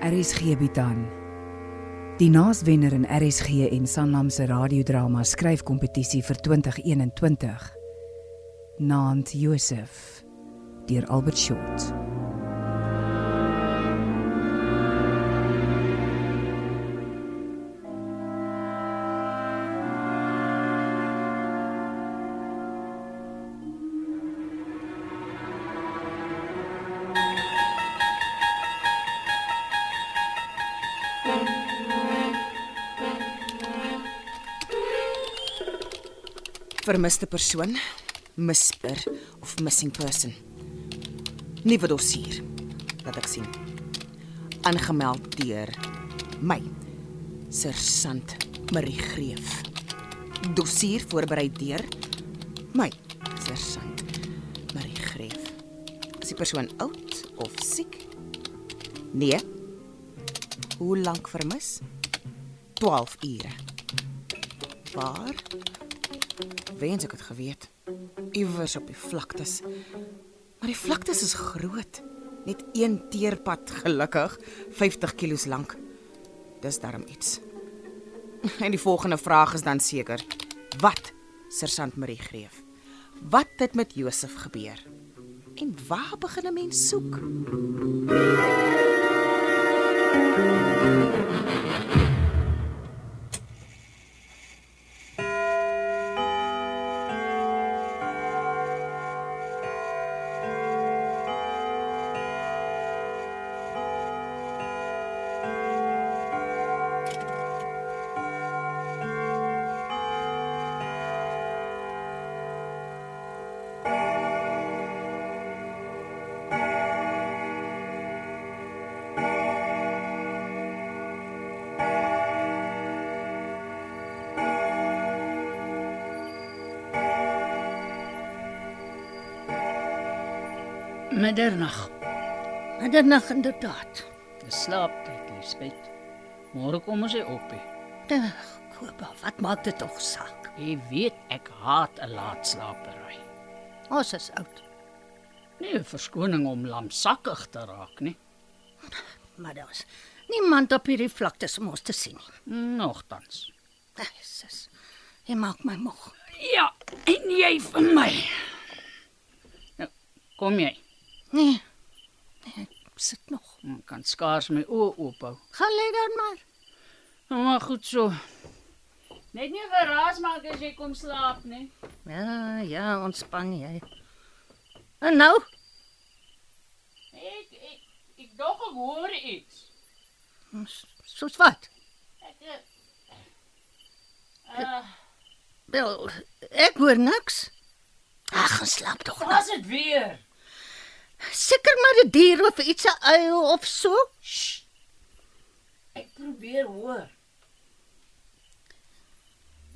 RSG bied aan. Die naaswenner in RSG en Sanlam se radiodrama skryfkompetisie vir 2021. Naand Josef deur Albert Short. Vermiste persoon, misper of missing person. Nuwe dossier. Laat ek sien. Aangemeld deur my Sersant Marie Greef. Dossier voorberei deur my Sersant Marie Greef. Is die persoon oud of siek? Nee. Hoe lank vermis? 12 ure. Waar? Wens ek het geweet. Iewers op die vlaktes. Maar die vlaktes is groot. Net een teerpad gelukkig, 50 km lank. Dis darm iets. En die volgende vraag is dan seker: Wat, Sersant Marie Greef? Wat het met Josef gebeur? En waar begin 'n mens soek? Middernag. Middernag inderdaad. Dis slaaptyd, Lisbeth. Môre kom ons hy op. hè. Ag, Koba, wat maak dit tog saak? Jy weet ek haat 'n laatslapery. Ons is oud, Nee, 'n verskoning om lamsakkig te raak, nie. maar daar's niemand op hierdie vlaktes om ons te sien nie. Nogtans. Jesus. Jy maak my moeg. Ja, en jy vir my. Nou, kom jy? Nee. Nee, ek sit nog. Ek kan skaars my oë oophou. Gaan lê dan maar. Nou maar goed so. Net nie verras maak as jy kom slaap nie. Ja, ja, ontspan jy. En nou? Ek ek ek dog ek hoor iets. Soos wat? Ek uh, Wel, ek hoor niks. Ag, gaan slaap tog. was dit weer? Seker maar 'n dier of iets 'n uil of so. Shh. Ek probeer hoor.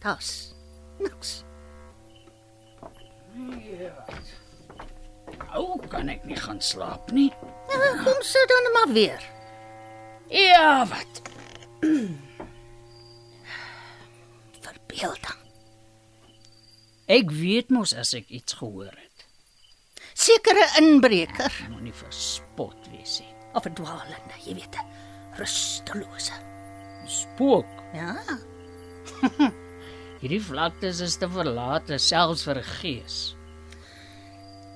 Das. Niks. Ja. Ou kan ek nie gaan slaap nie. Ja, kom sit dan maar weer. Ja, wat? Verbeelding. Ek weet mos as ek iets gehoor het. Sekere inbreker Moenie verspot wees nie. of 'n dwaalende, jy weet, 'n rustelose. Spook. Ja. Hierdie vlaktes is te verlate selfs vir 'n gees.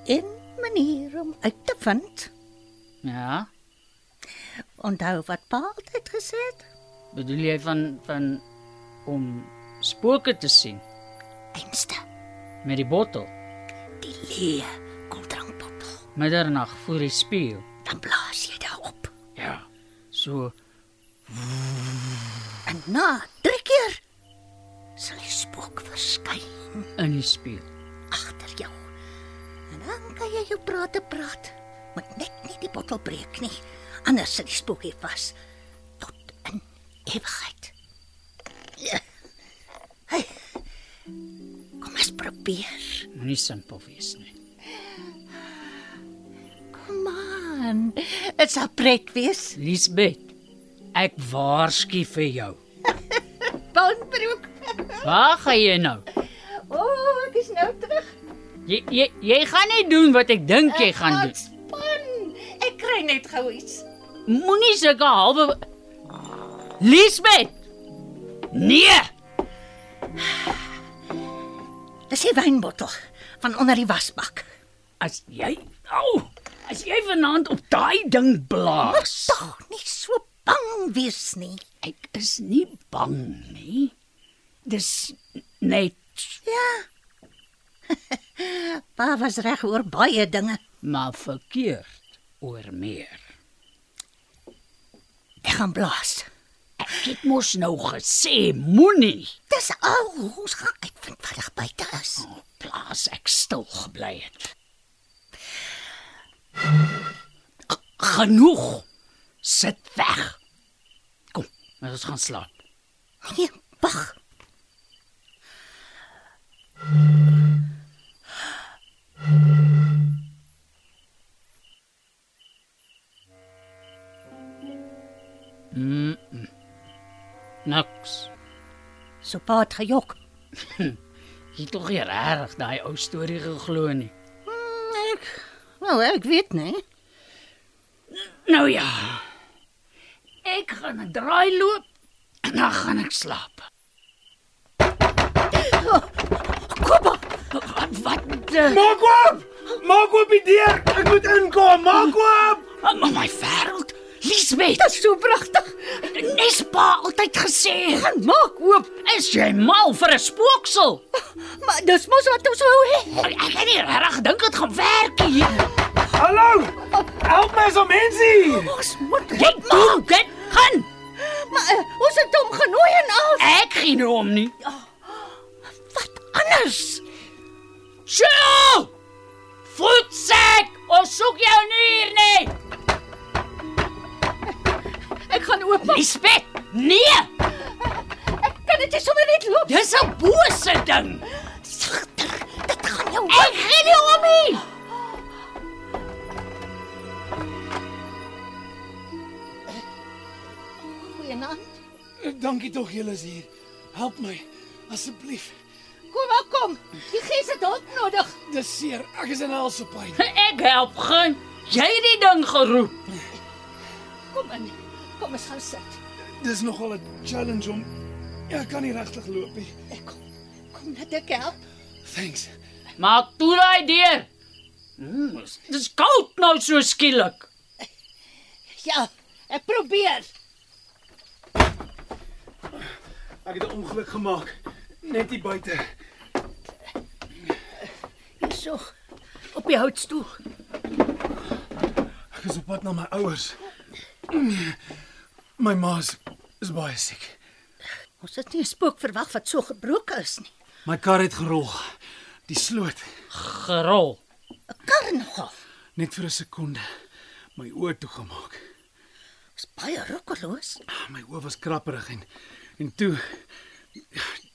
En manier om uit te vind. Ja. Onthou wat pa altyd gesê het? Bedoel jy van van om spooke te sien Einste, met die bottel? die leë koeldrankbottel. Middernag voor die spieël. Dan blaas jy daarop. Ja. So En na drie keer sal die spook verskyn in die spieël. agter jou. En dan kan jy jou prate praat Moet net nie die bottel breek nie. Anders sit die spook hier vas tot in ewigheid. Ja. Hey. Kom ons probeer. Moenie simpel wees nie. Aan. Dit sal pret wees. Liesbet, ek waarsku vir jou. Bandbroek. Waar gaan jy nou? O, oh, ek is nou terug. Jy jy jy gaan nie doen wat ek dink jy gaan doen. Span. Ek kry net gou iets. Moenie sulke halwe Liesbet. Nee. Dis die wynbottel van onder die wasbak. As jy au, as jy vanaand op daai ding blaas. tog nie so bang wees nie. Ek is nie bang nie. Dis net Ja. pa was reg oor baie dinge. maar verkeerd oor meer. Ek gaan blaas. Ek het mos nou gesê moenie. Dis al ons gaan uitvind wat reg buite is. Oh, plaas ek stil gebly het. G- Genoeg. Sit weg. Kom, ons gaan slaap. Nee, wag. Niks. So pa het gejok. Jy het tog regtig daai ou storie geglo nie. Hmm, ek Nou, ek weet nie. Nou ja. Ek gaan 'n draai loop en dan gaan ek slaap. Kopa, Wat wat uh, Maak oop! Maak oop die deur. Ek moet inkom. Maak oop! maar my wêreld. Lisbeth, dit is so pragtig. Nespa altyd gesê. Gaan maak oop. Is jy mal vir 'n spooksel? Maar dis mos wat ons wou hê. Ek het nie regtig gedink dit gaan werk hier. Hallo! Help my so mensie. Ons moet Jy doen dit. Gaan. maar uh, ons het hom genooi en al. Ek geen hom nie. Wat anders? Sjoe! Voetsek, ons soek jou nie hier nie. Gaan oop. Lisbeth, nee. Ek kan dit nie sommer net loop. Dis 'n bose ding. Sagter. Dit gaan jou Ek gee nie om nie. Goeienaand. Dankie tog julle is hier. Help my asseblief. Kom maar kom. Die gees het hulp nodig. Dis seer. Ek is in helse pyn. Ek help geen. Jy het die ding geroep. Kom in. Kom ons gaan sit. Dis nogal 'n challenge om Ja, ek kan nie regtig loop nie. Ek kom. Kom net ek help. Thanks. Maak toe daai deur. Mm, dis- dis koud nou so skielik. Ja, ek probeer. Ek het 'n ongeluk gemaak net hier buite. Hierso. Op die houtstoel. Ek is op pad na my ouers. My ma is, is baie siek. Ons het nie 'n spook verwag wat so gebroke is nie. My kar het gerol. Die sloot Gerol. 'n Kar nogal. net vir 'n sekonde my oë toegemaak. Is baie rukkeloos. My oë was krapperig en en toe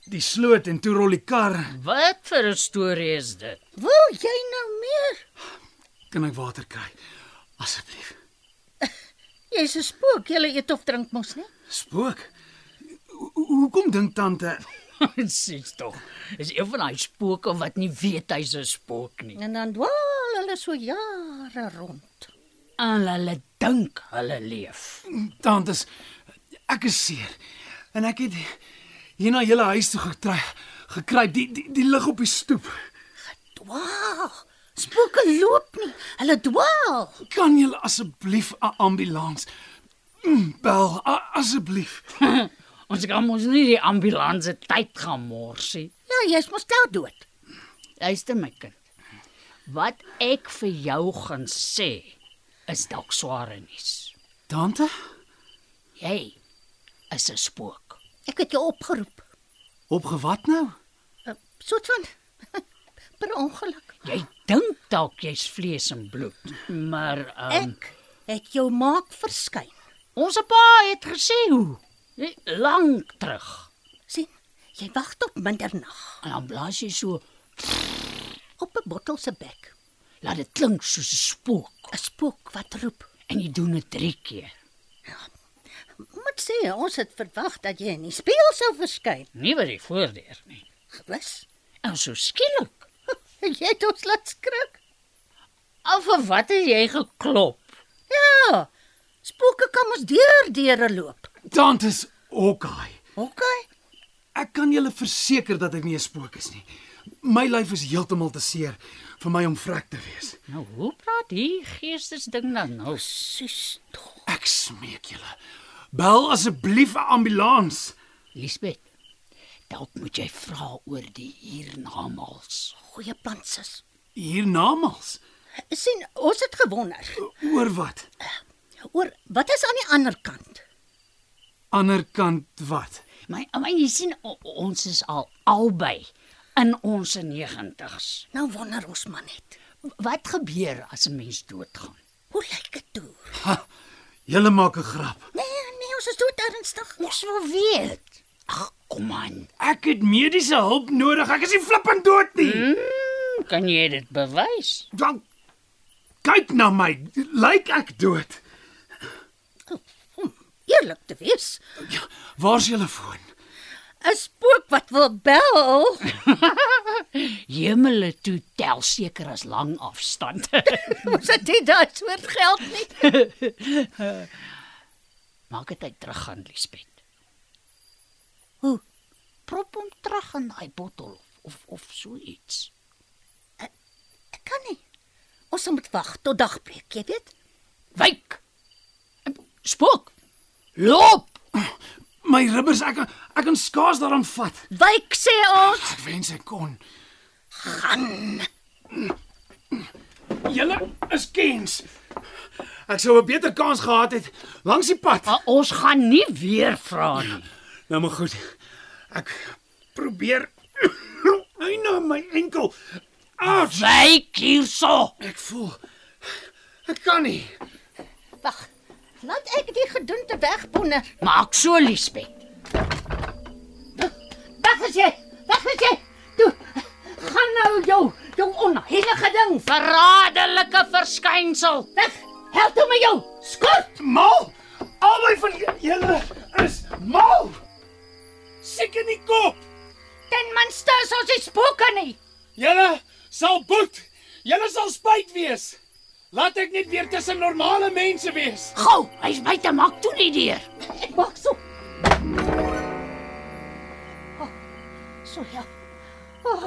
die sloot en toe rol die kar. Wat vir 'n storie is dit? Wil jy nou meer? Kan ek water kry? Asseblief. Jy's 'n spook. Jy eet of drink mos nie? Spook. Ho- ho- Hoekom dink tante Sies tog. Is een van daai spooke wat nie weet hy's 'n spook nie. En dan dwaal hulle so jare rond. En hulle dink hulle leef. tantes ek is seer en ek het hier na julle huis toe gekry gekruip die die, die lig op die stoep. Dwaal. Spooke loop nie. Hulle dwaal. Kan julle asseblief 'n ambulans mm, bel asseblief? Ons kan mos nie die ambulans se tyd gaan mors nie. Ja, jy's mos nou dood. Luister my kind. Wat ek vir jou gaan sê is dalk sware nuus. Tante? Jy is 'n spook. Ek het jou opgeroep. Opgewat nou? 'n Soort van per ongeluk. Jy dink dalk jy's vlees en bloed, maar um, Ek het jou maak verskyn. ons pa het gesê hoe lank terug. sien, jy wag tot middernag En dan blaas jy so, op 'n bottel se bek. laat dit klink soos 'n spook 'n Spook wat roep. en jy doen dit 3 keer. Moet sê ons het verwag dat jy in die spieël sou verskyn. Nie by die voordeur nie. Gewis. En so skielik. Jy het ons laat skrik. Of vir wat het jy geklop? Ja. Spooke kan ons deur deure loop. Tantes Hawkeye. OK. Ek kan julle verseker dat ek nie 'n spook is nie. My lyf is heeltemal te seer vir my om vrek te wees. Nou hoe praat hier geestesding dan nou? Sus tog. Ek smeek julle. Bel asseblief 'n ambulans. Lisbeth. Dalk moet jy vra oor die hiernamaals. Goeie plan sis. Hiernamaals. sien, ons het gewonder Oor wat? oor wat is aan die ander kant? Ander kant wat? Maar maar jy sien ons is al albei in ons 90's. Nou wonder ons maar net. Wat gebeur as 'n mens doodgaan? Hoe lyk dit toe? Julle maak 'n grap. Nee, nee, ons is dood ernstig. Ons wil weet. Ag, kom aan. Ek het mediese hulp nodig. Ek is nie flippend dood nie. Hmm, kan jy dit bewys? Dan kyk na my. Lyk ek dood? Eerlik te wees, Ja, waar's julle foon? 'n spook wat wil bel. Hemele toe tel seker as lang afstand. Ons het nie daai soort geld nie. Maak dit uit terug gaan, Lisbeth. Hoe? Prop hom terug in daai bottel of of so iets. Ek kan nie. Ons moet wag tot dagbreek, jy weet. Wyk. Spook. Loop. My ribbers, ek kan- ek kan skaars daaraan vat. Wyk sê ons. Ek wens ek kon. Gaan. Julle is kens. Ek sou 'n beter kans gehad het langs die pad. Maar ons gaan nie weer vra nie. Nou maar goed. Ek probeer Ai nou my enkel. Ouch. Wyk hierso. Ek voel ek kan nie. Wag. Laat ek die gedoente wegboene. Maak so, Lisbeth. Weg is jy. Weg is jy. Toe. Gaan nou jou jou onheilige ding. Verraderlike verskynsel. Weg. Help toe met jou. Skort. Mal. Albei van julle is mal. Siek in die kop. Ten minste is ons nie spooke nie. Julle sal boet. Julle sal spyt wees. Laat ek net weer tussen normale mense wees. Gou, hy's buite maak toe nie deur. Ek maak so. Oh, so ja. Oh,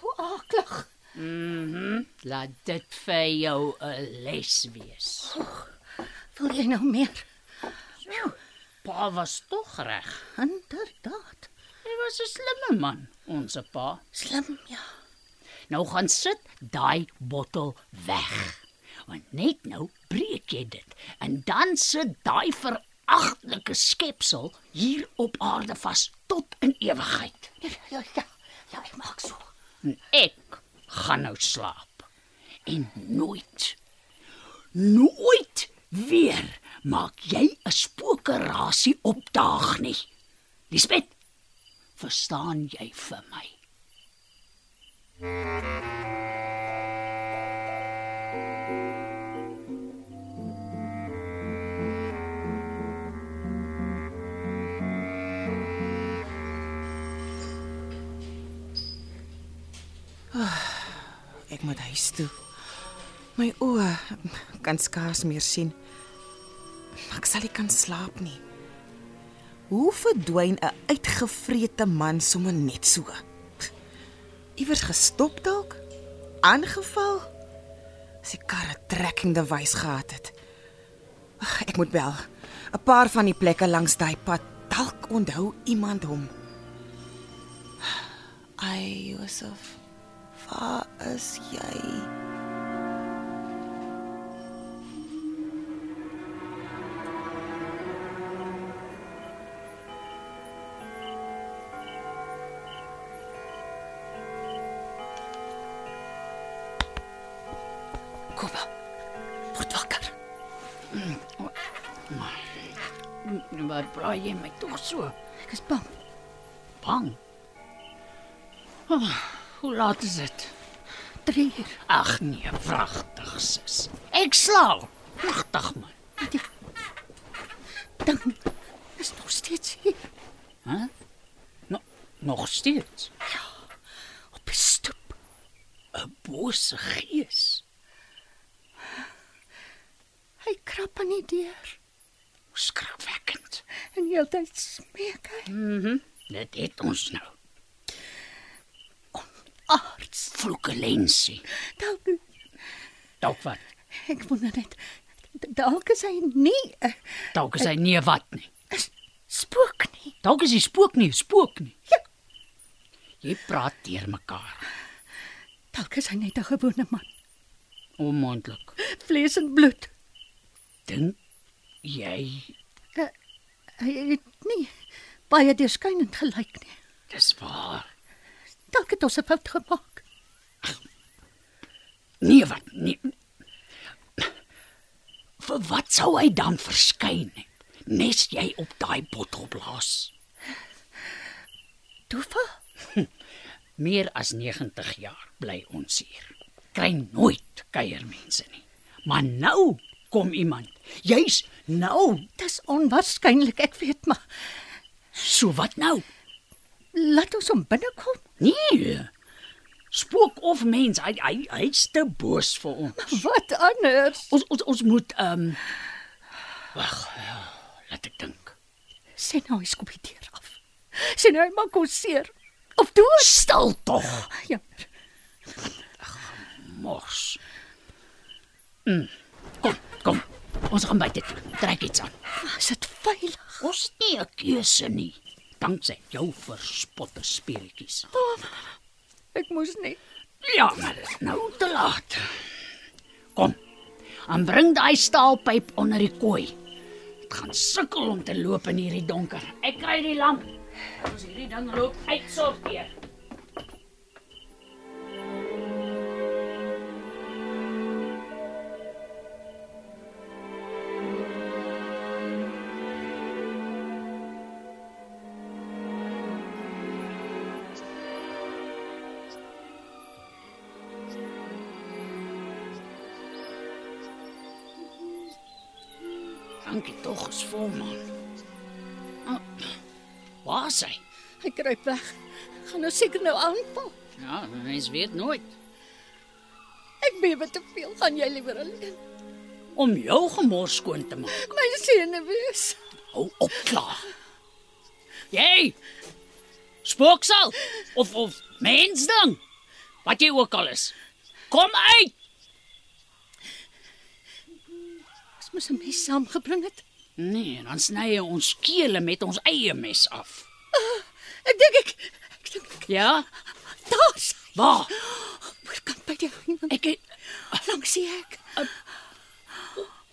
hoe aklig. Mhm. Laat dit vir jou 'n les wees. Wil jy nou meer? Pa was tog reg. Inderdaad. Hy was 'n slimme man, ons pa. Slim, ja. Nou gaan sit daai bottel weg. Want net nou breek jy dit en dan sit daai veragtelike skepsel hier op aarde vas tot in ewigheid. Ja, ja, ja. Ja, ek maak so. En ek gaan nou slaap. En nooit nooit weer maak jy 'n spookerasie opdaag nie. Lisbeth, verstaan jy vir my? Ek moet huis toe. My oë kan skaars meer sien. Ek sal nie kan slaap nie. Hoe verdwyn 'n uitgevrete man sommer net so? Iewers gestop dalk? Aangeval? Sy karre trekking device gehad het. Ag, Ek moet bel. 'n Paar van die plekke langs daai pad, dalk onthou iemand hom. Ai, Josef. Waar is jy? Wat braai jy my tog so Ek is bang. bang? Oh, hoe laat is dit? 3 uur. Ag nee, wragtig sis. Ek slaap. Wagtig man. Dan is nog steeds hier Hæ? No, nog steeds op die stoep. 'n bose gees. Hy krap aan die deur Skrikwekkend. en heeltyd smeek hy. Mhm. Dit het ons nou. Arts, Vloeke lensie. dalk Dalk wat? ek wonder net dalk is hy nie 'n Dalk is hy nie wat nie. spook nie. Dalk is hy spook nie, spook nie. Ja. Jy praat teer mekaar. Dalk is hy net 'n gewone man, Onmoontlik. vlees en bloed. Dink jy Hy het nie baie deurskynend gelyk nie. dis waar? Dalk het ons 'n fout gemaak. Nee wat? Nee. Vir wat sou hy dan verskyn het? Nes jy op daai bottel blaas. Toeval? Meer as 90 jaar bly ons hier. Kry nooit kuiermense nie. Maar nou kom iemand. Jy's nou. Dis onwaarskynlik, ek weet maar. So wat nou? Laat ons hom binnekom. Nee. Spook of mens, hy hy hy's te boos vir ons. Wat anders? Ons ons ons moet ehm um, Wag. Laat ek dink. Sien nou, hy skop die deur af. Sien nou, hy maak ons seer. Of dood. Stil tog. Jammer. Mos. Mm. Kom. Ons gaan buite toe. Trek iets aan. Is dit veilig? Ons het nie 'n keuse nie. Danksy jou verspotte speletjies. Ek moes nie. Ja, maar nou te laat. Kom. En bring daai staalpyp onder die kooi. Dit gaan sukkel om te loop in hierdie donker. Ek kry die lamp. Ons hierdie ding loop uitsorteer. Kruip weg. Gaan nou seker nou aanval. Ja, mens weet nooit. Ek bewe te veel. Gaan jy liewer alleen? Om jou gemors skoon te maak. My senuwees. Hou op klaar. Jy! Spooksel of of mensding. Wat jy ook al is. Kom uit. Ons moes 'n mes saamgebring het. Nee, dan sny jy ons kele met ons eie mes af. Ek dink ek ek dink ek- Ja? daar's hy. Waar? Oorkant by die hang Ek het- langs die hek.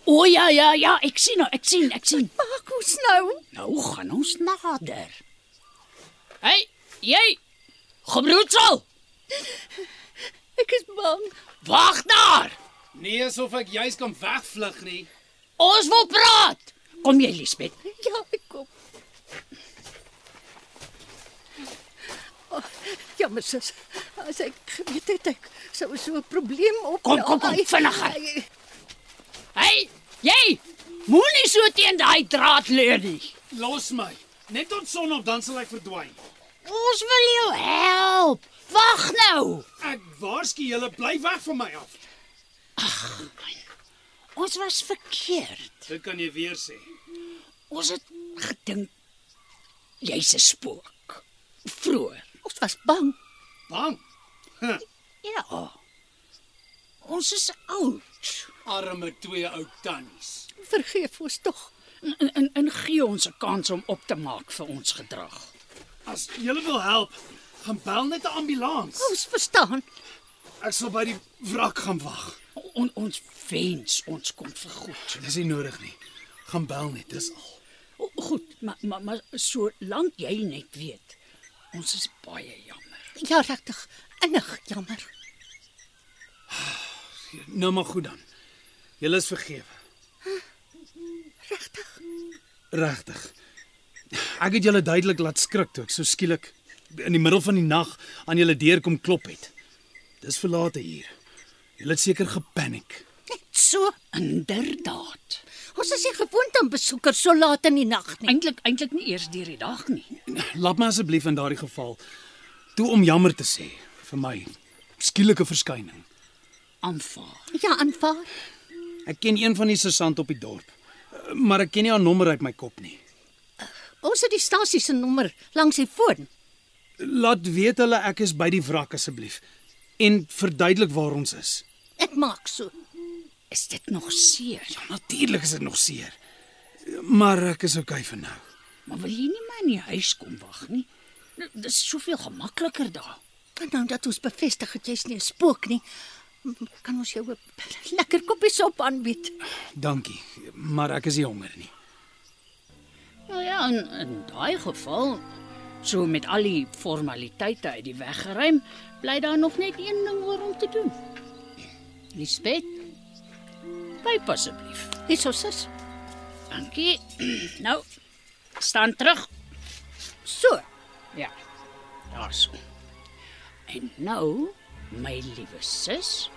O ja, ja, ja, ek sien nou, ek sien, ek sien. Maak ons nou. Nou gaan ons nader. Hey, jy! Gebroedsel! Ek is bang. Wag daar! Nee, asof ek juis kan wegvlug nie. Ons wil praat. Kom jy, Lisbeth? Ja, ek kom. Oh, jammer sis. As ek geweet het ek sou so 'n probleem op. Kom, kom, kom, vinniger. Hey, jy! Moenie so teen daai draad leer nie. Los my. Net tot son op dan sal ek verdwyn. Ons wil jou help. Wag nou. Ek waarsku julle bly weg van my af. Ons was verkeerd. Dit kan jy weer sê. Ons het gedink jy's 'n spook. Vroeër. Ons was bang. Bang. Huh, Ja. Ons is oud. arme twee ou tannies. Vergeef ons tog. En en, en gee ons 'n kans om op te maak vir ons gedrag. As julle wil help, gaan bel net 'n ambulans. Ons verstaan. Ek sal by die wrak gaan wag. On, ons wens ons kom vergoed. Dis nie nodig nie. Gaan bel net, dis al. O, goed, maar maar maar solank jy net weet, ons is baie jammer. Ja, regtig. Innig jammer. Nou maar goed dan. Julle is vergewe. Regtig. Ek het julle duidelik laat skrik toe ek so skielik in die middel van die nag aan julle deur kom klop het. Dis verlate hier. Julle het seker gepaniek. So. Inderdaad. Ons is nie gewoond aan besoekers so laat in die nag nie. Eintlik eintlik nie eers deur die dag nie. Laat my asseblief in daardie geval toe om jammer te sê vir my skielike verskyning. Aanvaar. Ja, aanvaar. Ek ken een van die sergeant op die dorp, maar ek ken nie haar nommer uit my kop nie. Ons het die stasie se nommer langs die foon. Laat weet hulle ek is by die wrak asseblief en verduidelik waar ons is. Ek maak so. Is dit nog seer? Ja, natuurlik is dit nog seer. Maar ek is okay vir nou. Maar wil jy nie maar in die huis kom wag nie? Nou, Dis soveel gemakliker daar. En nou dat ons bevestig het jy's nie 'n spook nie, kan ons jou 'n lekker koppie sop aanbied. Dankie, maar ek is nie honger nie. Nou ja, in, in daai geval, so met al die formaliteite uit die weg geruim, bly daar nog net een ding oor om te doen. Lisbeth, pyp asseblief. Hierso sis. Dankie. Nou, staan terug. So. Ja. Daarso. En nou, my liewe sis,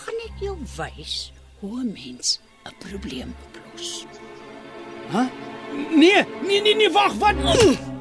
gaan ek jou wys hoe 'n mens 'n probleem oplos. Hæ? Nee, nee, nee, nee, wag, wat?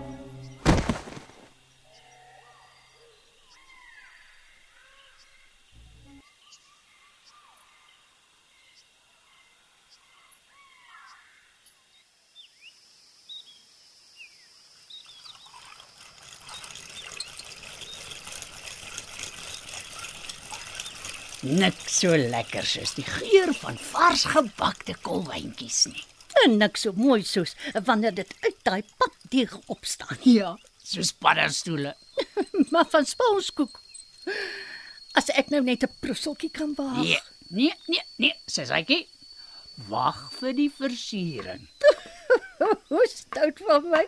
Niks so lekker soos die geur van vars gebakte kolwyntjies nie. En niks so mooi soos wanneer dit uit daai papdeeg opstaan. Ja, soos paddastoele. Maar van sponskoek. As ek nou net 'n prusseltjie kan waag. Nee, nee, nee, nee, Sesaikie. Wag vir die versiering. Hoe stout van my.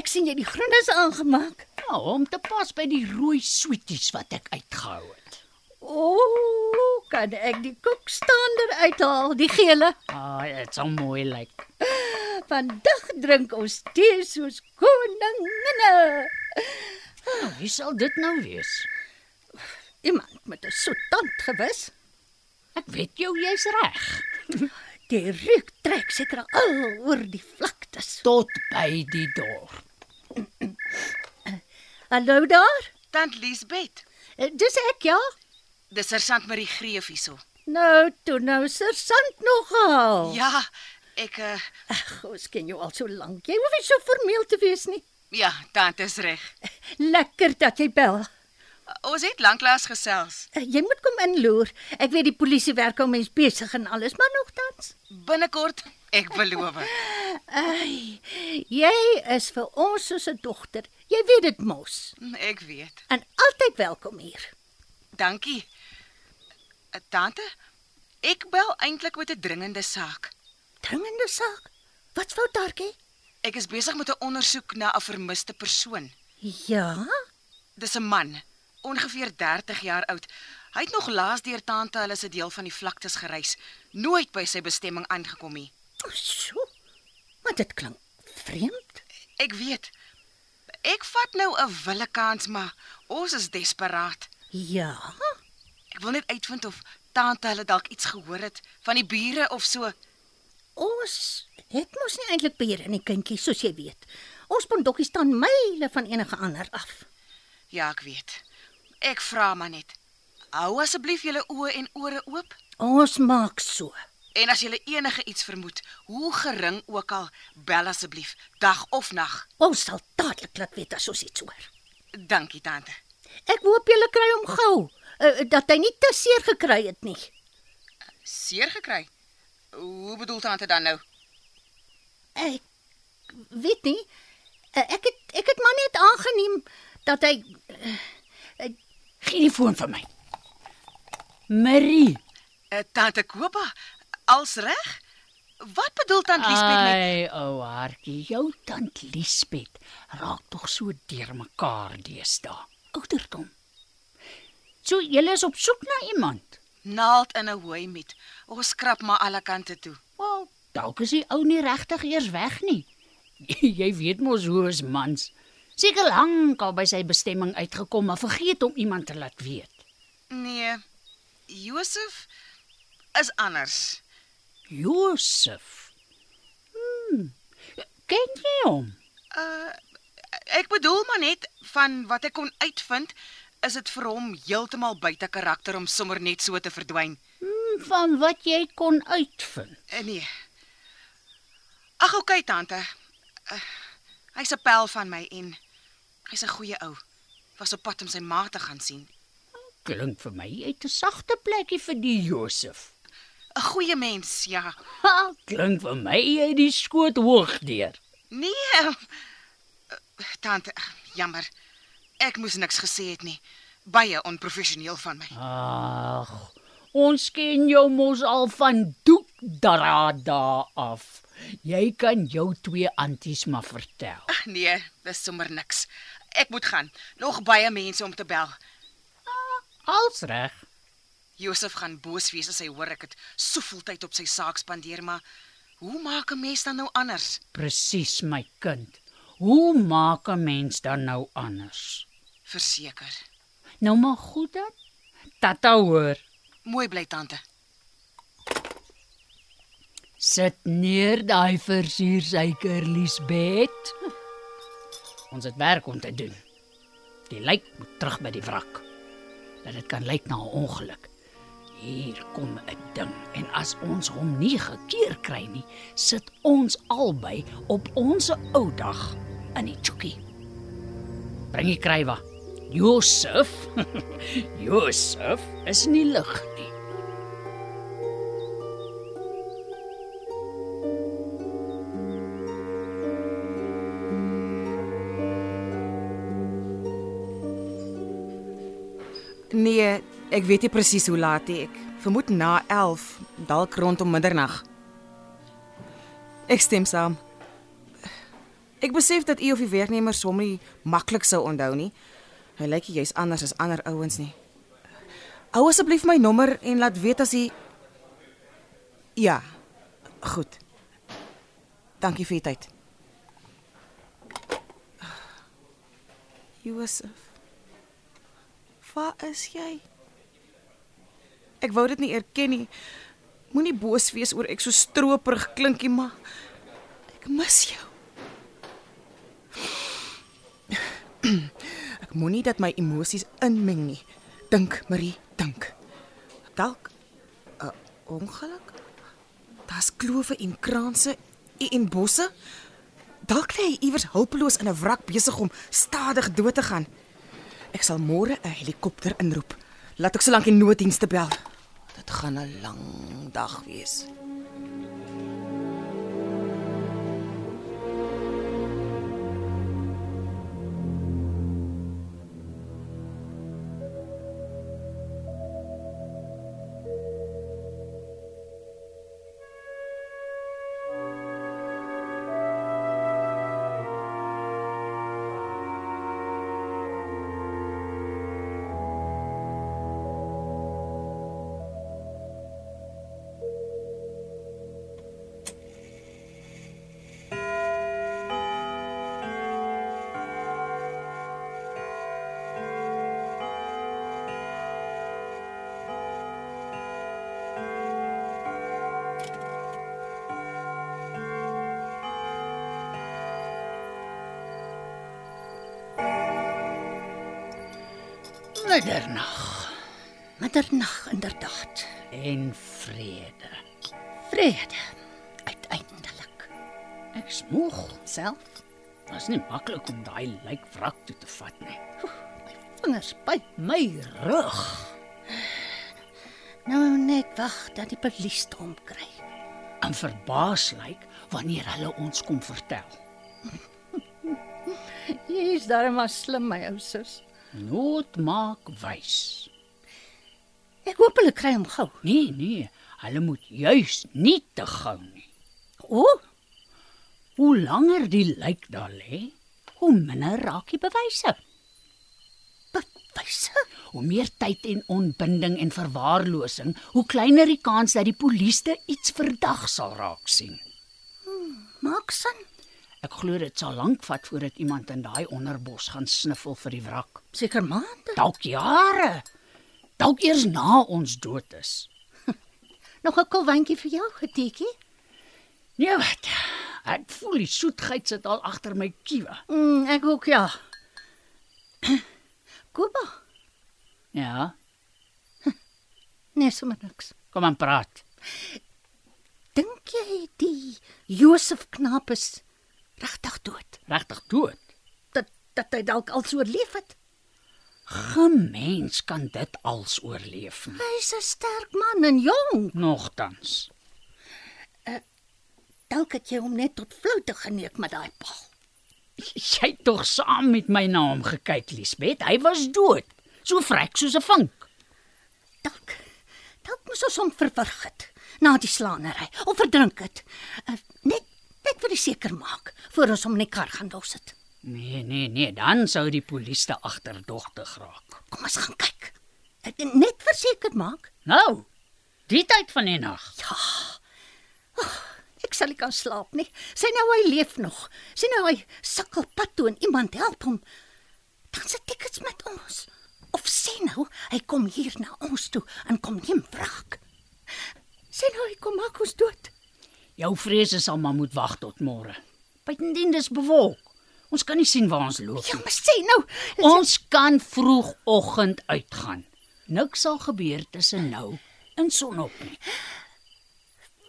Ek sien jy die groen is aangemaak. Nou, om te pas by die rooi sweeties wat ek uitgehou het. Ooh, kan ek die koekstander uithaal, die gele. Ah, dit sal mooi lyk. Vandag drink ons tee soos koninginne. Nou, wie sal dit nou wees? Iemand met 'n soet tand gewis. Ek weet jou jy's reg. Die reuk trek seker al oor die vlaktes. Tot by die dorp. Hallo daar. Tant Liesbeth, Eh, Dis ek ja. Dis sergeant Marie Greef hierso. Nou, toe nou sergeant nogal. Ja, ek uh, Ag, ons ken jou al so lank. Jy hoef nie so formeel te wees nie. ja, tant is reg. Lekker dat jy bel. Ons het lanklaas gesels. Eh, Jy moet kom inloer. Ek weet die polisie werk om mens besig en alles, maar nogtans. Binnekort, ek beloof. Ai, jy is vir ons soos 'n dogter. Jy weet dit mos. Ek weet. En altyd welkom hier. Dankie. Uh, Tante, ek bel eintlik met 'n dringende saak. Dringende saak. Wat fout daartjie? Ek is besig met 'n ondersoek na 'n vermiste persoon. Ja? Dis 'n man, ongeveer 30 jaar oud. Hy het nog laas deur tante hulle se deel van die vlaktes gereis, nooit by sy bestemming aangekom nie. So. Maar dit klink vreemd. Ek weet. Ek vat nou 'n wille kans, maar ons is desperaat. Ja. Ek wil net uitvind of tante hulle dalk iets gehoor het van die bure of so. Ons het mos nie eintlik beheer in die kindjie soos jy weet. Ons bondokkie staan myle van enige ander af. Ja, ek weet. Ek vra maar net. Hou asseblief julle oë en ore oop. Ons maak so. En as jy enige iets vermoed, hoe gering ook al, bel asseblief, dag of nag. Ons sal dadelik laat weet as ons iets hoor. Dankie tante. Ek hoop julle kry hom gou. Uh, dat hy nie te seer gekry het nie. Seer gekry. Hoe bedoel tante dan nou? Ek weet nie. Uh, ek het ek het maar net aangeneem dat hy uh, Gee die foon vir my. Marie. Uh, tante Kopa, als reg? Wat bedoel tant Liesbeth met Ai, ou hartjie, jou tant Liesbeth raak tog so deurmekaar deesdae. Ouderdom. So jy is op soek na iemand. naald in 'n hooi met? Ons skrap maar alle kante toe. Wel, Dalk is die ou nie regtig eers weg nie. Jy weet mos hoe is mans. Seker lank al by sy bestemming uitgekom, maar vergeet om iemand te laat weet. Nee. Josef is anders. Josef. Hmm. Ken jy hom? Uh ek bedoel maar net van wat ek kon uitvind, is dit vir hom heeltemal buite karakter om sommer net so te verdwyn. Hmm, van wat jy kon uitvind. Uh, nee. Ag okay tante. Uh, hy's 'n pel van my en hy's 'n goeie ou. Was op pad om sy ma te gaan sien. Klink vir my uit 'n sagte plekkie vir die Josef. 'n Goeie mens, ja. Ha, klink vir my hy die skoot hoog deur. Nee. Uh, tante, jammer. Ek moes niks gesê het nie. Baie onprofessioneel van my. Ag, ons ken jou mos al van doek darada af. Jy kan jou twee anties maar vertel. Ag nee, dis sommer niks. Ek moet gaan. Nog baie mense om te bel. Als reg. Josef gaan boos wees as hy hoor ek het soveel tyd op sy saak spandeer, maar hoe maak 'n mens dan nou anders? Presies my kind. Hoe maak 'n mens dan nou anders? Verseker. Nou maar goed dan. Tata hoor. Mooi bly tante. Sit neer daai versuursuiker, Liesbet. Ons het werk om te doen. Die lijk moet terug by die wrak. Dat dit kan lyk na 'n ongeluk. Hier kom 'n ding en as ons hom nie gekeer kry nie, sit ons albei op ons ou dag in die chokkie. Bring die krywa. Josef. Josef is nie lig nie. Nee, ek weet nie presies hoe laat. Ek vermoed na 11, dalk rondom middernag. Ek stem saam. Ek besef dat u of die werknemer sommer nie maklik sou onthou nie. Hy lyk jy's anders as ander ouens nie. Hou asseblief my nommer en laat weet as hy Ja. Goed. Dankie vir u tyd. Josef. Waar is jy? Ek wou dit nie erken nie. Moenie boos wees oor ek so stroperig klink nie, maar ek mis jou. Ek moenie dat my emosies inmeng nie. Dink, Marie, dink. Dalk 'n ongeluk? Daar's klowe en kraanse en bosse. Dalk lê hy iewers hulpeloos in 'n wrak besig om stadig dood te gaan. Ek sal môre 'n helikopter inroep. Laat ek die nooddienste bel. Dit gaan 'n lang dag wees. En vrede. Vrede uiteindelik. Ek smoeg. Self Was nie maklik om daai lijk wrak toe te vat nie. vingers by. My rug. Nou net wag dat die polisie hom kry. En verbaas lyk wanneer hulle ons kom vertel. Jy's darem maar slim my ou sus. Nood maak wys. Ek hoop hulle kry hom gou. Nee, nee, hulle moet juis nie te gou nie. O, Hoe langer die lijk daar lê, hoe minder raak die bewyse. bewyse. Hoe meer tyd en ontbinding en verwaarlosing, hoe kleiner die kans dat die polisie iets verdag sal raak sien. Maak sin. Ek glo dit sal lank vat voordat iemand in daai onderbos gaan sniffel vir die wrak. Seker maande. Dalk jare. Dalk eers na ons dood is. Nog 'n kolwantjie vir jou, getiekie? Nee wat. Ek voel die soetheid sit al agter my kiewe. Mm, ek ook ja. Kuba, Ja, nee, sommer niks. kom aan praat. Dink jy die Josef knaap is regtig dood? Regtig dood. Dat dat hy dalk al oorleef het? Geen mens kan dit als oorleef. Hy's 'n sterk man en jong. Nogtans. Dalk het jy hom net tot floute geneek met daai paal. Jy het tog saam met my na hom gekyk, Liesbeth. Hy was dood. So vrek soos 'n vink. Dalk dalk moes ons hom verwrig het na die slaanery of verdrink het. Uh, net net vir seker maak voor ons hom in die kar gaan los het. Nee, nee, nee, dan sou die polisie te agterdogtig raak. Kom ons gaan kyk. Ek net verseker maak. Nou, die tyd van die nag. Ek sal nie kan slaap nie. Sy nou hy leef nog. Sy nou hy sukkel pad toe en iemand help hom. Dan se tickets met ons. Of sê nou hy kom hier na ons toe en kom neem wraak. Sê nou hy kom maak ons dood. Jou vrese sal maar moet wag tot môre. Buitendien dis bewolk. Ons kan nie sien waar ons loop Ja, nie. maar sê nou. Ons kan vroegoggend uitgaan. Niks sal gebeur tussen nou en sonop nie.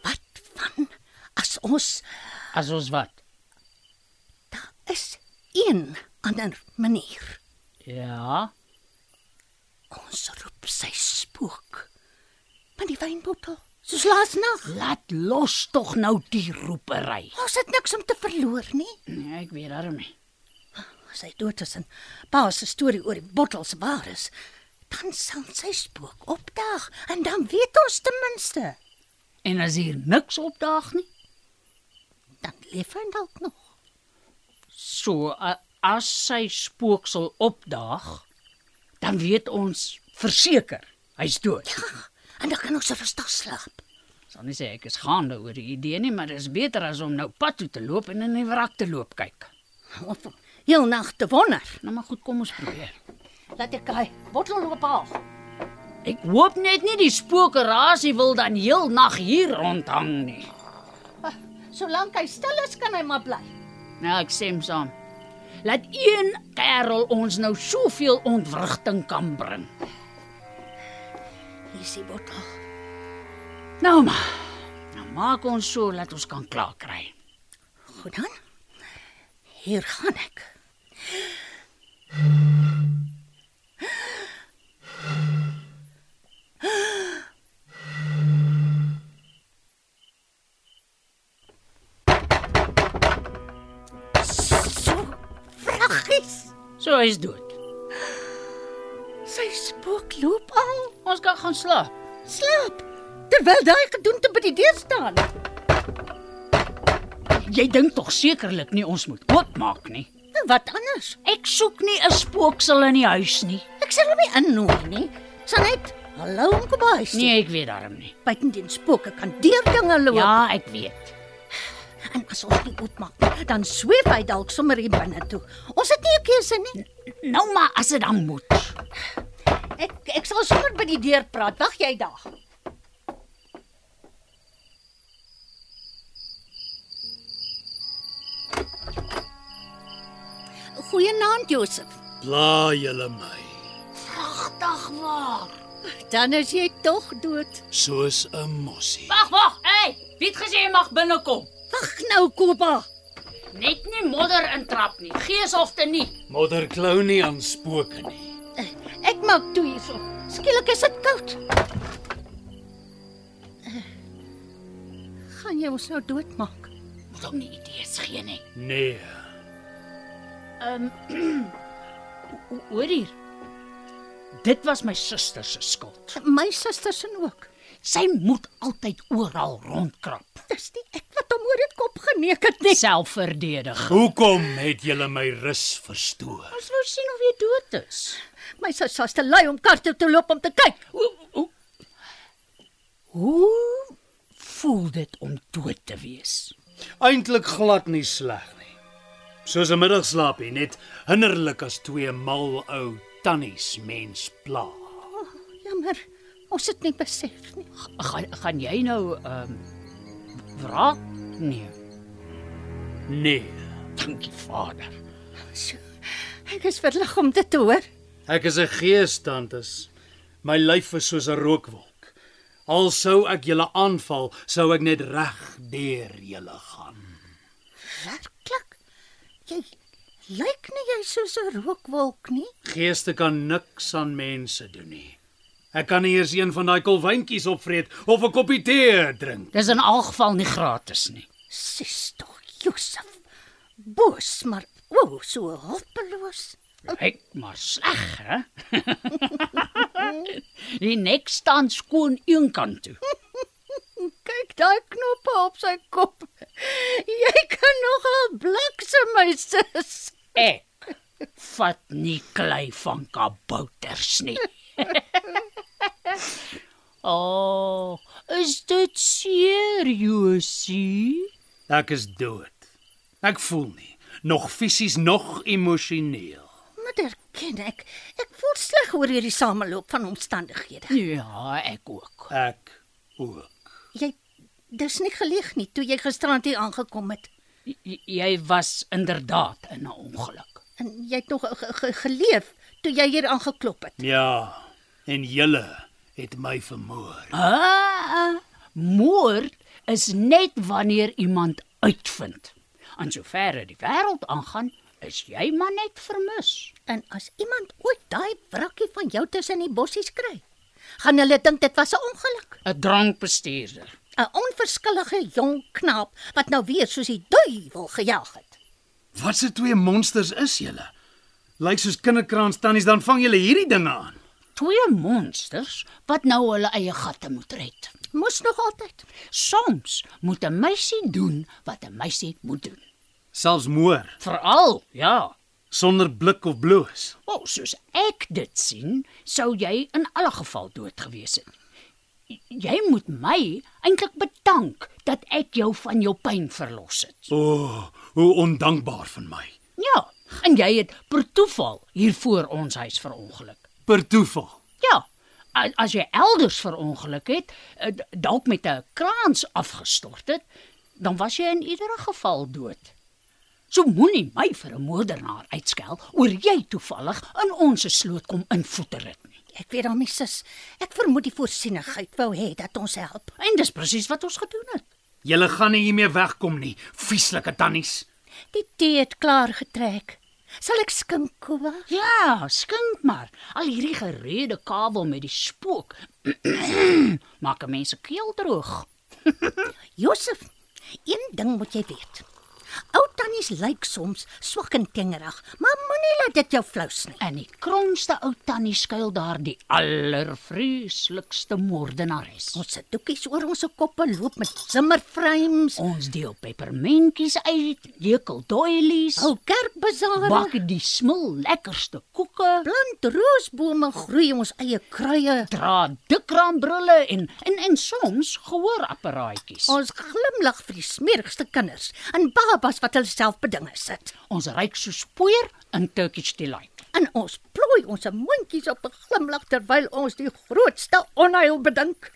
Wat van as ons As ons wat? daar is een ander manier. Ja, Ons roep sy spook. Met die wynbottel, soos laas nag. laat los tog nou die roepery. Ons het niks om te verloor nie. Nee, ek weet daarom nie. As hy dood is en pa se storie oor die bottels waar is, dan sal sy spook opdaag en dan weet ons ten minste. En as hier niks opdaag nie, Dan leef hy dalk nog. so as sy spooksel opdaag, dan weet ons verseker hy's dood. En dan kan ons rustig slaap. Sal nie sê ek is gaande oor die idee nie, maar dit is beter as om nou pad toe te loop en in die wrak te loop kyk. Of heel nag te wonder. Nou maar goed, kom ons probeer. Laat ek hy bottel loop haal. Ek hoop net nie die spookerasie wil dan heel nag hier rondhang nie. Solank hy stil is, kan hy maar bly. Nou ek stem saam. Laat een kerel ons nou soveel ontwrigting kan bring. Hier is die bottel. Nou maar. Nou maak ons so dat ons kan klaar kry. Goed dan. Hier gaan ek. So vraggies. So hy's dood. Sy spook loop. Ons kan gaan slaap. Slaap. Terwyl daai gedoente by die deur staan. Jy dink tog sekerlik nie ons moet oopmaak nie. En wat anders? Ek soek nie 'n spooksel in die huis nie. Ek sal hom nie innooi nie. Sal net hallo om kom by. Nee, ek weet daarom nie. buitendien spooke kan deur dinge loop. Ja, ek weet. En as ons nie oopmaak nie, dan sweef hy dalk sommer hier binne toe. Ons het nie 'n keuse nie. Nou maar as dit dan moet. Ek ek sal sommer by die deur praat. Wag jy daar. Goeienaand Josef. Bla julle my. Agtig waar. Dan is jy tog dood. Soos 'n mossie. Wag, wag. Hey, wie het gesê jy mag binnekom? Wag nou, Kopa. Net nie modder intrap nie. Gees of te nie. Modder klou nie aan spooke nie. Ek maak toe hierso. Skielik is dit koud. Gaan jy ons nou doodmaak? Moet hom nie idees gee nie. Nee. Ehm o- Hoor hier. Dit was my suster se skuld. My susters en ook. Sy moet altyd oral rondkrap. Dis nie ek wat hom oor die kop geneek het nie. Selfverdedig. Hoekom het julle my rus verstoor? Ons wou sien of jy dood is. My sussie was te lui om kar toe te loop om te kyk. Hoe hoe- Hoe voel dit om dood te wees? Eintlik glad nie sleg nie. Soos 'n middagslaapie, net hinderlik as twee mal ou tannies mens pla. Jammer. Ons het nie besef nie. Gaan gaan jy nou ehm um, wraak neem? Nee, Dankie Vader. So, ek is verlig om dit te hoor. Ek is 'n gees, tantes. My lyf is soos 'n rookwolk. Al sou ek julle aanval, sou ek net reg deur julle gaan. Werklik? Jy lyk nie jy soos 'n rookwolk nie. Geeste kan niks aan mense doen nie. Ek kan nie eers een van daai kolwyntjies opvreet of 'n koppie tee drink. Dis in elk geval nie gratis nie. Sis tog, Josef. Boos, maar o, oh, so hulpeloos. Kyk maar sleg, hè? Die nek staan skoon een kant toe. Kyk daai knoppe op sy kop. Jy kan nogal bliksem my sis. Ek vat nie klei van kabouters nie. O, oh, is dit serieus? Ek is dood. Ek voel nie, nog fisies nog emosioneel. Maar erken ek, ek voel sleg oor hierdie sameloop van omstandighede. Ja, ek ook. Ek ook. Jy dis nie gelieg nie toe jy gisterand hier aangekom het. J jy was inderdaad in 'n ongeluk. En jy het nog ge ge geleef toe jy hier aangeklop het. Ja, en julle het my vermoor. Ah, moord is net wanneer iemand uitvind. En soverre die wêreld aangaan, is jy maar net vermis. En as iemand ooit daai wrakkie van jou tussen die bossies kry, gaan hulle dink dit was 'n ongeluk. 'n Drankbestuurder. 'n Onverskillige jong knaap wat nou weer soos die duiwel gejaag het. Wat se twee monsters is julle? Lyk soos kinderkraans tannies, dan vang julle hierdie dinge aan. Twee monsters wat nou hulle eie gatte moet red. Moes nog altyd. Soms moet 'n meisie doen wat 'n meisie moet doen. Selfs moor, Veral, ja. Sonder blik of bloos. O, soos ek dit sien, sou jy in alle geval dood gewees het. Jy moet my eintlik bedank dat ek jou van jou pyn verlos het. O, oh, hoe ondankbaar van my. Ja, en jy het per toeval hier voor ons huis verongeluk. Per toeval. Ja, as jy elders verongeluk het, eh, dalk met 'n kraans afgestort het, dan was jy in iedere geval dood. So moenie my vir 'n moordenaar uitskel oor jy toevallig in ons sloot kom invoeter het nie. Ek weet hom, sis. Ek vermoed die voorsienigheid wou hê dat ons help. En dis presies wat ons gedoen het. Julle gaan nie hiermee wegkom nie, vieslike tannies. Die tee het klaar getrek. Sal ek skink, Kuba? Ja, skink maar. Al hierdie gerede kabel met die spook maak 'n mens se keel droog. Josef, een ding moet jy weet. Ou tannies lyk soms swak en tengerig, maar moenie laat dit jou flous nie. In die kromste ou tannie skuil daar die allervreeslikste moordenares. Ons sit doekies oor ons koppe loop met simmerframes, Ons deel pepermentjies uit, jekel doilies, hou kerkbazare, bak die smil lekkerste koeke, plant roosbome, groei ons eie kruie. dra dikraambrille en en en soms gehoorapparaatjies. Ons glimlag vir die smerigste kinders en babas wat hulle self bedinge sit. Ons ryk so spoor in Turkish delight. En ons plooi ons mondjies op 'n glimlag terwyl ons die grootste onheil bedink.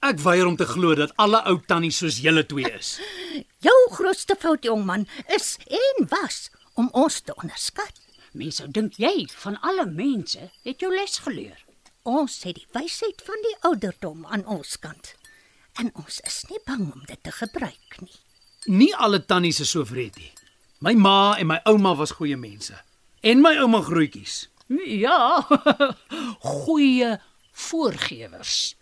Ek weier om te glo dat alle ou tannies soos julle twee is. Jou grootste fout, jongman, is en was om ons te onderskat. Mense sou dink jy van alle mense het jou les geleer. Ons het die wysheid van die ouderdom aan ons kant. En ons is nie bang om dit te gebruik nie. Nie alle tannies is so wreed nie. My ma en my ouma was goeie mense. En my ouma grootjies. Ja, goeie voorgewers.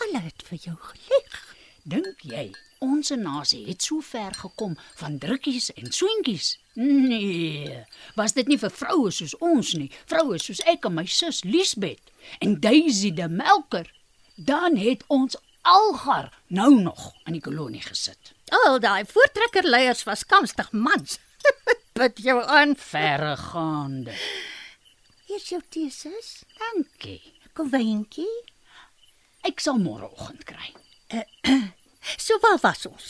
Hulle het vir jou gelieg. Dink jy ons nasie het so ver gekom van drukkies en swentjies? Nee, was dit nie vir vroue soos ons nie, vroue soos ek en my sus Liesbet en Daisy die melker, dan het ons algar nou nog in die kolonie gesit. Al daai voortrekkerleiers was kanstig mans. Bid jou aan. Verregaande. Hier's jou teses. Dankie. Kom wyntjie. Ek sal môreoggend kry. So waar was ons?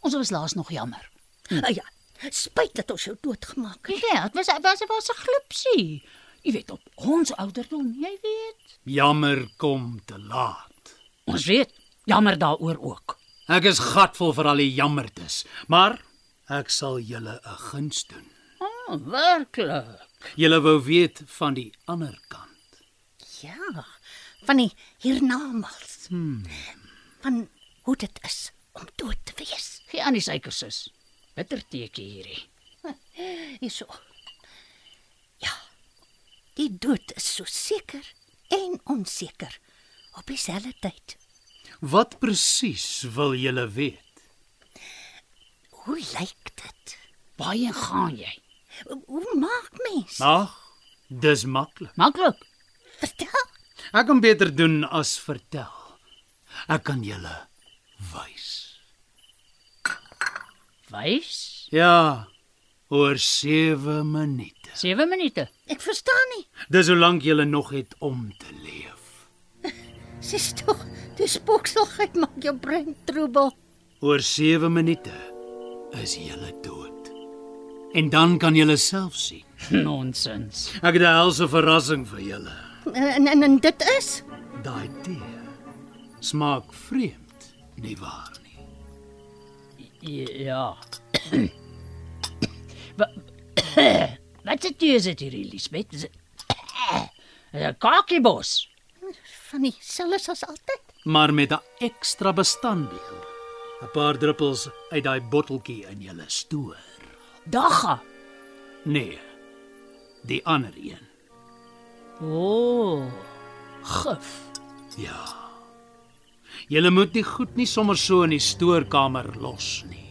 Ons was laas nog jammer. Hm. Uh, ja, spyt dat ons jou doodgemaak het. Ja, dit was was was 'n glipsie. Jy weet op ons ouderdom, jy weet. Jammer kom te laat. Ons weet, jammer daaroor ook. Ek is gatvol vir al die jammertes, maar ek sal julle 'n guns doen. Oh, werklik. Julle wou weet van die ander kant. Ja, van die hiernamaals. Hmm. Van hoe dit is om dood te wees. Gee aan die suikersus. Bitter teetjie hierdie. Hierso. Ja. Die dood is so seker en onseker op dieselfde tyd. Wat presies wil julle weet? Hoe lyk dit? Waarheen gaan jy? Hoe maak mens? Ag, dis maklik. Maklik. Vertel. Ek kan beter doen as vertel. Ek kan julle wys. Wys? Ja, oor 7 minute. 7 minute. Ek verstaan nie. Dis hoe lank julle nog het om te leef. Dis tog, dis spokselheid maak jou brein troebel. Oor 7 minute is julle dood. En dan kan julle self sien. Nonsens. Ek het 'n helse verrassing vir julle. En, en en dit is Daai tee smaak vreemd, nie waar nie? Ja. Wat Wat het jy gesê hier, Elisabeth? Is dit 'n kakiebos? van dieselfde as altyd. Maar met 'n ekstra bestanddeel. 'n Paar druppels uit daai botteltjie in julle stoor. Dagga. Nee. Die ander een. O. Oh, gif. Ja. Julle moet nie goed nie sommer so in die stoorkamer los nie.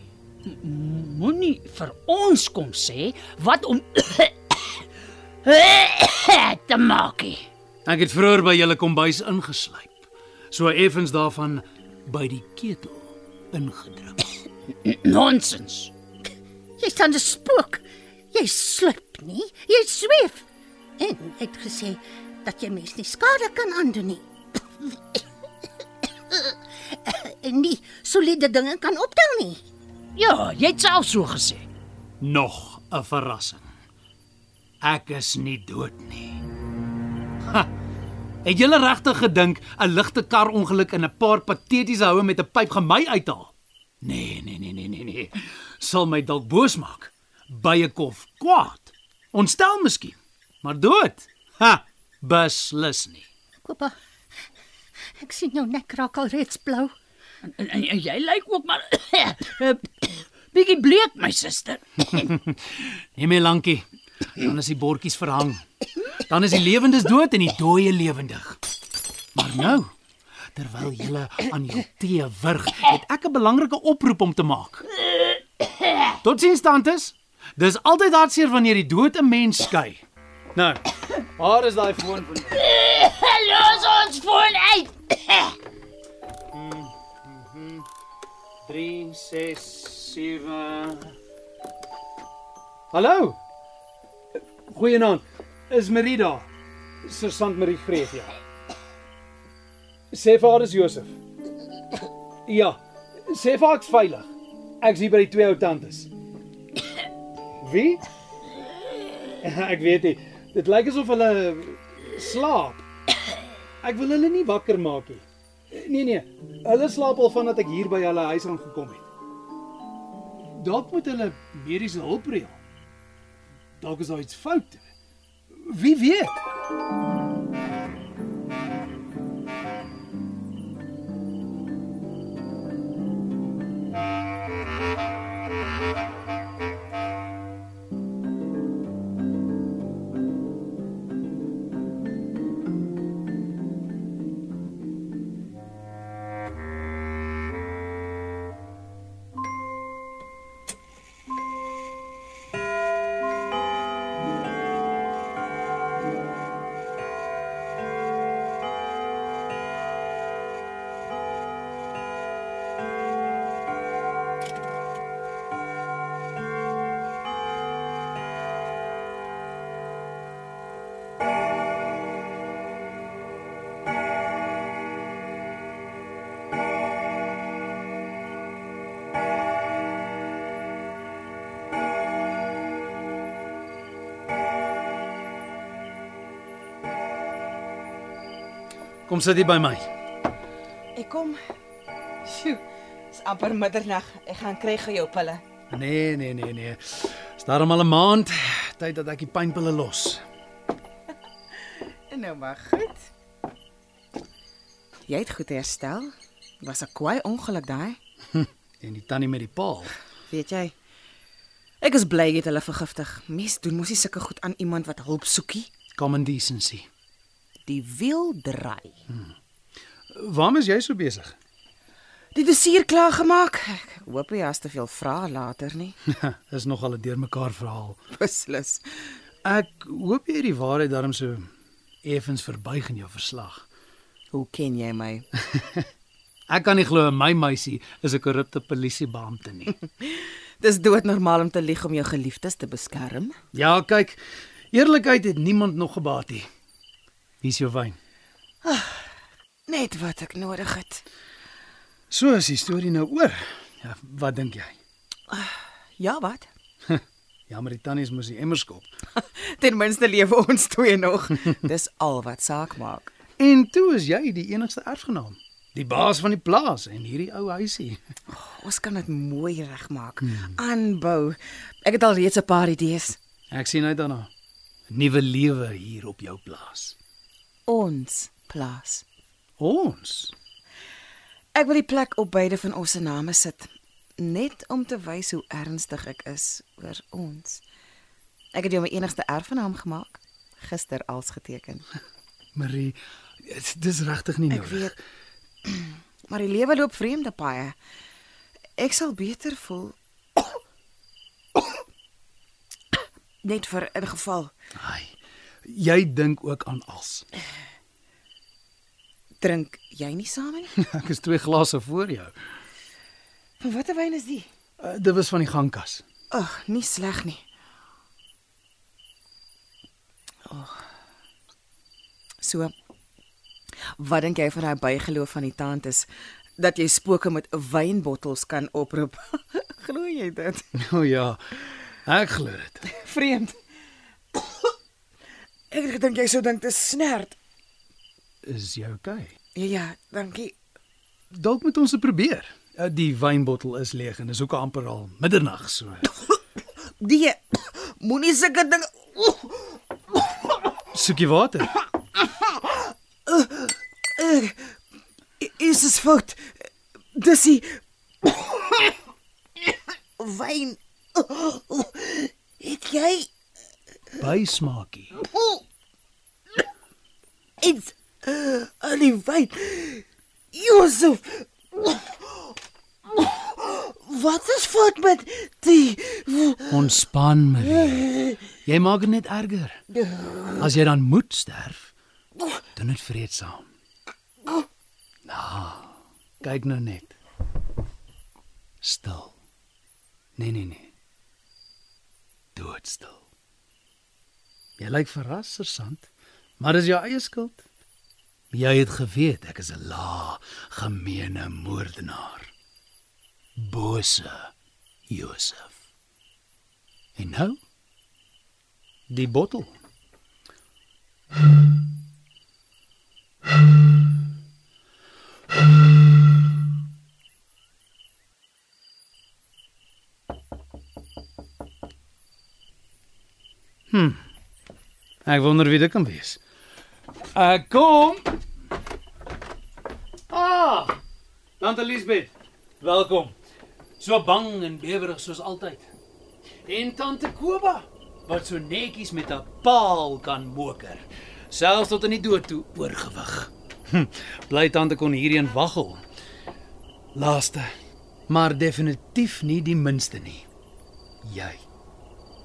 Moenie vir ons kom sê wat om te maak. nie. Ek het vroeër by julle kombuis ingeslyp. So effens daarvan by die ketel ingedruk. Nonsens. Jy staan 'n spook. Jy sluip nie, jy sweef. En het gesê dat jy mens nie skade kan aandoen nie. en nie soliede dinge kan optel nie. Ja, jy het self so gesê. Nog 'n verrassing. Ek is nie dood nie. Ha. Het julle regtig gedink 'n ligte karongeluk en 'n paar patetiese houe met 'n pyp gaan my uithaal? Nee, nee, nee, nee, nee, nee. Sal my dalk boos maak. Bye kof kwaad. Ontstel miskien, maar dood. Ha, beslis nie. Kopa. Ek sien jou nek raak al reeds blou. En, en, en jy lyk ook maar bietjie bleek, my suster. Nie meer lankie. Dan is die bordjies verhang. Dan is die lewendes dood en die dooie lewendig. Maar nou, terwyl jy aan jou tee wurg, het ek 'n belangrike oproep om te maak. Totsiens tantes. Dis altyd hartseer wanneer die dood 'n mens skei. Nou, waar is daai foon van Los ons foon uit. 3 6 7 Hallo. Goeienaand. Is Marie daar? Sergeant Marie Greef, ja. Sê vir haar dis Josef. Ja. Sê vir haar ek's veilig. Ek's hier by die twee ou tantes. Wie? Ek weet nie. Dit lyk asof hulle slaap. Ek wil hulle nie wakker maak nie. Nee nee, hulle slaap al vandat ek hier by hulle huis aangekom het. Dalk moet hulle mediese hulp reël. Dalk is daar iets fout. Wie weet? Kom sit hier by my. Ek kom. Sjoe. Dis amper middernag. Ek gaan kry gou jou pille. Nee, nee, nee, nee. Is daarom al 'n maand tyd dat ek die pynpille los. En nou maar goed. Jy het goed herstel. Was 'n kwaai ongeluk daai. En die tannie met die paal. Weet jy? Ek is bly jy het hulle vergiftig. Mes doen mos nie sulke goed aan iemand wat hulp soekie. Common decency. Die wiel draai. Waarom is jy so besig? Die dossier klaar gemaak. Ek hoop jy has te veel vrae later nie. is nogal 'n deurmekaar verhaal. Beslis. Ek hoop jy het die waarheid daarom so effens verbuig in jou verslag. Hoe ken jy my? Ek kan nie glo my meisie is 'n korrupte polisiebeampte nie. Dis doodnormaal om te lieg om jou geliefdes te beskerm. ja, kyk, eerlikheid het niemand nog gebaat nie. Hier's jou wyn. Net wat ek nodig het. So is die storie nou oor. Ja, wat dink jy? Ja, wat? Ja, maar die tannies moes die emmers skop. Ten minste lewe ons twee nog. Dis al wat saak maak. En toe is jy die enigste erfgenaam. Die baas van die plaas en hierdie ou huisie. Ons kan dit mooi regmaak. Aanbou. Ek het al reeds 'n paar idees. Ek sien uit daarna. 'n Nuwe lewe hier op jou plaas. Ons plaas. Ons. Ek wil die plek op beide van ons se name sit, net om te wys hoe ernstig ek is oor ons. Ek het jou my enigste erfgenaam gemaak, gister als geteken. Marie, dis regtig nie Ek nodig. weet. Maar die lewe loop vreemde paaie. Ek sal beter voel net vir 'n geval. Ai. Jy dink ook aan als. Drink jy nie saam nie? Ek is twee glase voor jou. Van watter wyn is die? Uh, dit was van die gangkas. Ag, nie sleg nie. Oh. So. Wat dink jy van daai bygeloof van die tantes dat jy spooke met wynbottels kan oproep? Glo jy dit? O oh, ja. Ek glo dit. Vreemd. Ek het gedink jy sou dink dit snert. Is jy okay? Ja, ja, dankie. Dalk moet ons dit probeer. Uh, die wynbottel is leeg en dis ook amper al middernag so. Die moenie sulke ding Soekie water. is is fout. Dis die wyn. Het jy Bysmaakie. iets aan die wyn? Josef. Wat is fout met die Ontspan, Marie. Jy maak dit net erger. As jy dan moet sterf, doen dit vreedsaam. Nou, kyk nou net. Stil. Nee, nee, nee. Doodstil. Jy lyk verras, sergeant, maar dis jou eie skuld. Jy het geweet ek is 'n la, gemeene moordenaar. Bose Josef. En nou? Die bottel. Hm. Ek wonder wie dit kan wees. Ek kom. Ah! Tante Liesbeth, welkom. So bang en bewerig soos altyd. En tante Koba, wat so netjies met 'n paal kan moker, selfs tot in die dood toe oorgewig. Hm, bly tante kon hierheen waggel. Laaste, maar definitief nie die minste nie. Jy.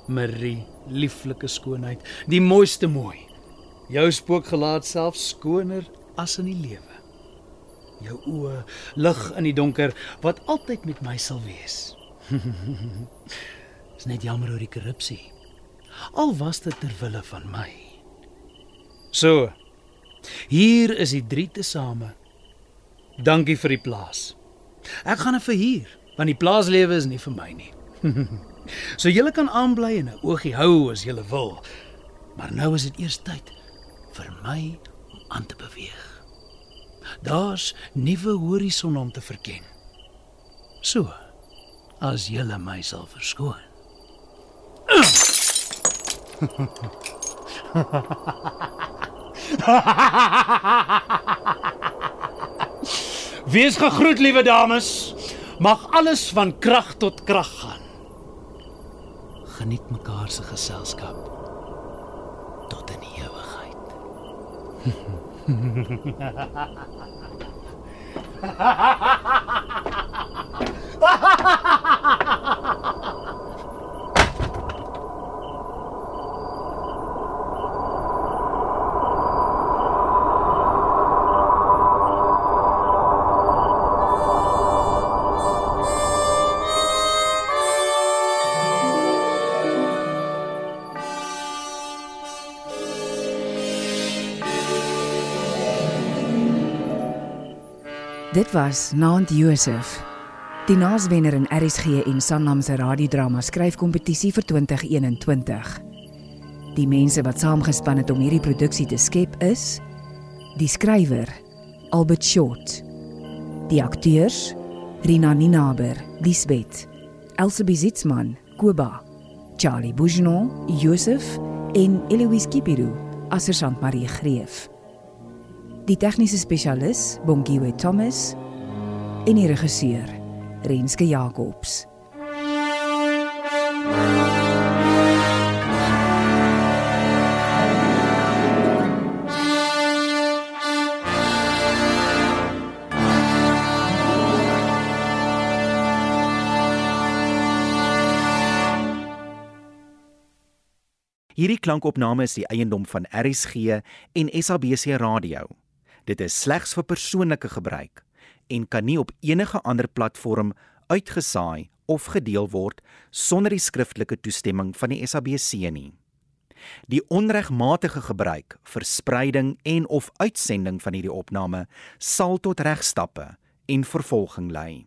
Marie, lieflike skoonheid, die mooiste mooi. Jou spook gelaat self skoner as in die lewe. Jou oë lig in die donker wat altyd met my sal wees. Is net jammer oor die korrupsie. Al was dit ter wille van my. So. Hier is die drie tesame. Dankie vir die plaas. Ek gaan dit verhuur, want die plaaslewe is nie vir my nie. so julle kan aanbly en 'n oogie hou as julle wil. Maar nou is dit eers tyd vir my om aan te beweeg. Daar's nuwe horison om te verken. So, as julle my sal verskoon. Wees gegroet, liewe dames. Mag alles van krag tot krag gaan. Geniet mekaar se geselskap tot in die ewigheid. Dit was Naand Josef. Die naaswenner in RSG en Sanlam se radiodrama skryfkompetisie vir 2021. Die mense wat saamgespan het om hierdie produksie te skep is die skrywer Albert Short. Die akteurs Rina Ninaber, Lisbeth, Elsabie Zitzman, Kuba, Charlie Bougenon, Josef en Eloise Kipiru as Sergeant Marie Greef. Die tegniese spesialis, Bongiwe Thomas, en die regisseur, Renske Jacobs. Hierdie klankopname is die eiendom van RSG en SABC Radio. Dit is slegs vir persoonlike gebruik en kan nie op enige ander platform uitgesaai of gedeel word sonder die skriftelike toestemming van die SABC nie. Die onregmatige gebruik, verspreiding en of uitsending van hierdie opname sal tot regstappe en vervolging lei.